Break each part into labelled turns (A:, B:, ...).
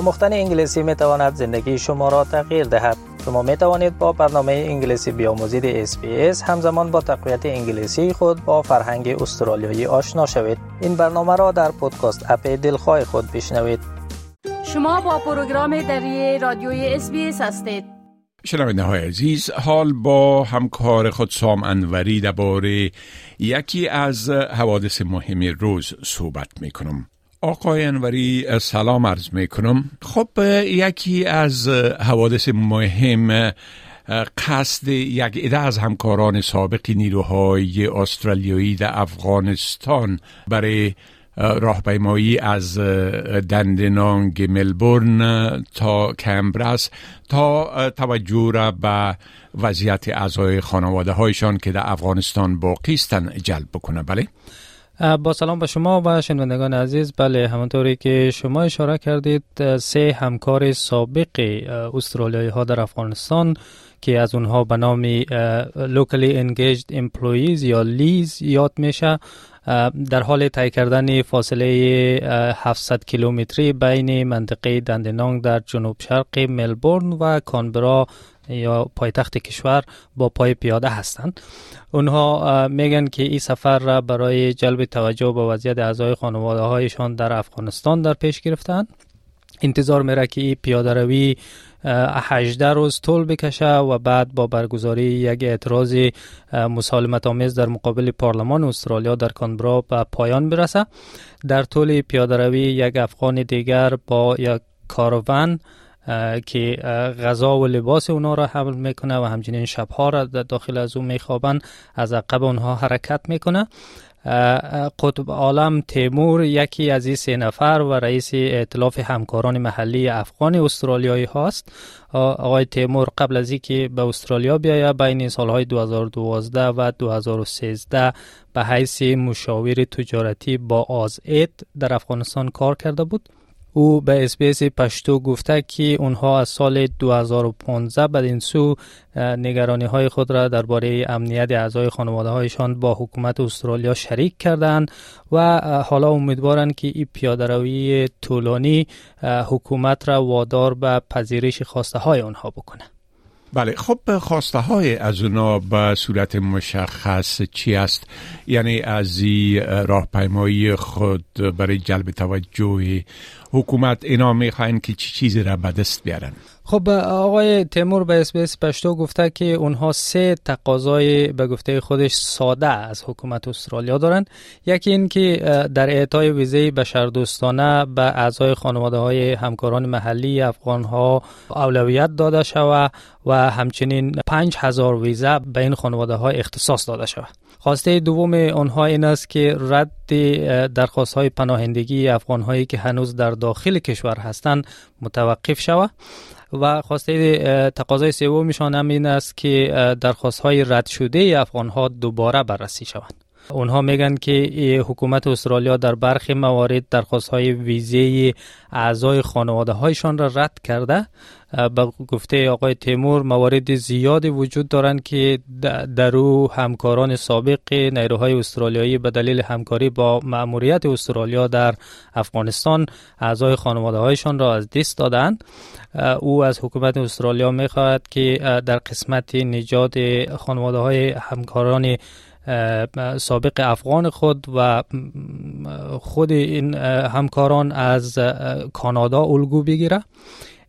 A: آموختن انگلیسی می تواند زندگی شما را تغییر دهد. شما می توانید با برنامه انگلیسی بیاموزید SBS همزمان با تقویت انگلیسی خود با فرهنگ استرالیایی آشنا شوید. این برنامه را در پودکاست اپ دلخواه خود بشنوید.
B: شما با پروگرام دری رادیوی SBS هستید.
C: شنونده های عزیز حال با همکار خود سام انوری درباره یکی از حوادث مهم روز صحبت می کنم. آقای انوری سلام عرض می کنم خب یکی از حوادث مهم قصد یک عده از همکاران سابق نیروهای استرالیایی در افغانستان برای راهپیمایی از دندنانگ ملبورن تا کمبرس تا توجه را به وضعیت اعضای خانواده هایشان که در افغانستان باقی جلب بکنه بله؟
A: با سلام به شما و شنوندگان عزیز. بله همانطوری که شما اشاره کردید سه همکار سابق استرالیایی ها در افغانستان که از اونها به نام Locally Engaged Employees یا لیز یاد میشه. در حال طی کردن فاصله 700 کیلومتری بین منطقه دندنانگ در جنوب شرق ملبورن و کانبرا یا پایتخت کشور با پای پیاده هستند. اونها میگن که این سفر را برای جلب توجه به وضعیت اعضای خانواده هایشان در افغانستان در پیش گرفتند. انتظار میره که این پیاده روی 18 روز طول بکشه و بعد با برگزاری یک اعتراض مسالمت آمیز در مقابل پارلمان استرالیا در کانبرا به پایان برسه. در طول پیاده روی یک افغان دیگر با یک کاروان که غذا و لباس اونا را حمل می‌کنه و همچنین شبها را داخل از اون میخوابن از عقب اونها حرکت می‌کنه. قطب عالم تیمور یکی از این سه نفر و رئیس ائتلاف همکاران محلی افغان استرالیایی هاست. آقای تیمور قبل از اینکه به استرالیا بیاید بین سالهای 2012 و 2013 به حیث مشاور تجارتی با آز در افغانستان کار کرده بود. او به اسپیس پشتو گفته که اونها از سال 2015 بعد این سو نگرانی های خود را درباره امنیت اعضای خانواده هایشان با حکومت استرالیا شریک کردند و حالا امیدوارند که این پیادروی طولانی حکومت را وادار به پذیرش خواسته های آنها بکنه.
C: بله خب خواسته های از اونا به صورت مشخص چی است؟ یعنی از راهپیمایی خود برای جلب توجه حکومت اینا می‌خواین که چی چیزی را به دست بیارن؟
A: خب آقای تیمور به اسپیس پشتو گفته که اونها سه تقاضای به گفته خودش ساده از حکومت استرالیا دارند یکی این که در اعطای ویزه بشردوستانه به اعضای خانواده های همکاران محلی افغان ها اولویت داده شود و همچنین پنج هزار ویزه به این خانواده های اختصاص داده شود خواسته دوم آنها این است که رد درخواست های پناهندگی افغان هایی که هنوز در داخل کشور هستند متوقف شود و خواسته تقاضای سومشان هم این است که درخواست های رد شده افغان ها دوباره بررسی شوند. اونها میگن که حکومت استرالیا در برخی موارد درخواست های ویزه اعضای خانواده هایشان را رد کرده. به گفته آقای تیمور موارد زیادی وجود دارند که در او همکاران سابق نیروهای استرالیایی به دلیل همکاری با مأموریت استرالیا در افغانستان اعضای خانواده هایشان را از دست دادند. او از حکومت استرالیا می خواهد که در قسمت نجات خانواده های همکاران سابق افغان خود و خود این همکاران از کانادا الگو بگیره.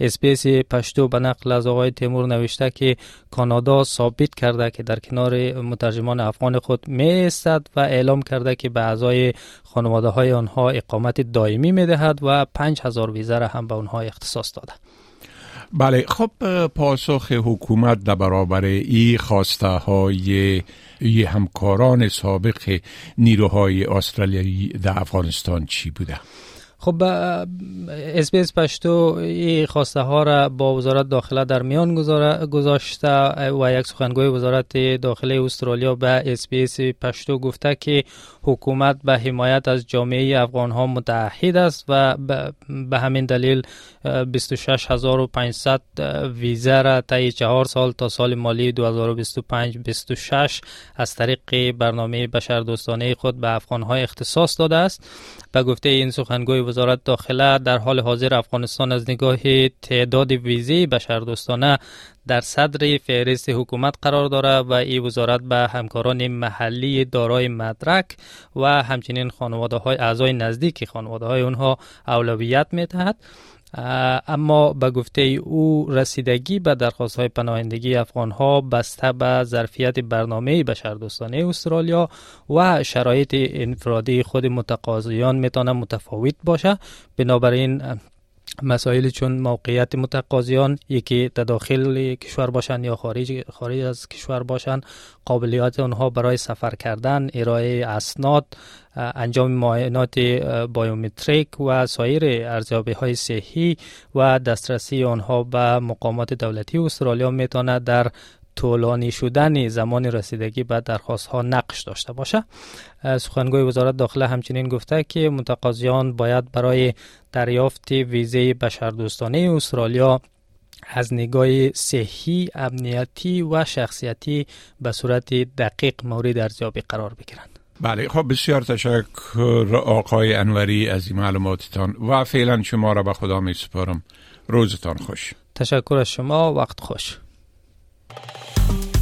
A: اسپیس پشتو به نقل از آقای تیمور نوشته که کانادا ثابت کرده که در کنار مترجمان افغان خود می و اعلام کرده که به اعضای خانواده های آنها اقامت دائمی می دهد و 5000 ویزه را هم به آنها اختصاص داده.
C: بله خب پاسخ حکومت در برابر ای خواسته های ای همکاران سابق نیروهای استرالیایی در افغانستان چی بوده؟
A: خب اسپیس پشتو این خواسته ها را با وزارت داخله در میان گذاشته و یک سخنگوی وزارت داخله استرالیا به اسپیس پشتو گفته که حکومت به حمایت از جامعه افغان ها متحد است و به همین دلیل 26500 ویزه را طی چهار سال تا سال مالی 2025-26 از طریق برنامه بشردوستانه خود به افغان ها اختصاص داده است. به گفته این سخنگوی وزارت داخله در حال حاضر افغانستان از نگاه تعداد ویزی بشردوستانه در صدر فهرست حکومت قرار دارد و این وزارت به همکاران محلی دارای مدرک و همچنین خانواده های اعضای نزدیک خانواده های اونها اولویت می اما به گفته او رسیدگی به درخواست های پناهندگی افغان ها بسته به ظرفیت برنامه بشردوستانه استرالیا و شرایط انفرادی خود متقاضیان می‌تونه متفاوت باشه بنابراین مسائل چون موقعیت متقاضیان یکی داخل کشور باشند یا خارج خارج از کشور باشند قابلیت آنها برای سفر کردن ارائه اسناد انجام معاینات بایومتریک و سایر ارزیابی های صحی و دسترسی آنها به مقامات دولتی استرالیا می‌تونه در طولانی شدن زمان رسیدگی به درخواست ها نقش داشته باشه. سخنگوی وزارت داخله همچنین گفته که متقاضیان باید برای دریافت ویزه بشردوستانه استرالیا از نگاه صحی، امنیتی و شخصیتی به صورت دقیق مورد ارزیابی قرار بگیرند.
C: بله خب بسیار تشکر آقای انوری از این معلوماتتان و فعلا شما را به خدا می سپارم. روزتان خوش.
A: تشکر از شما وقت خوش.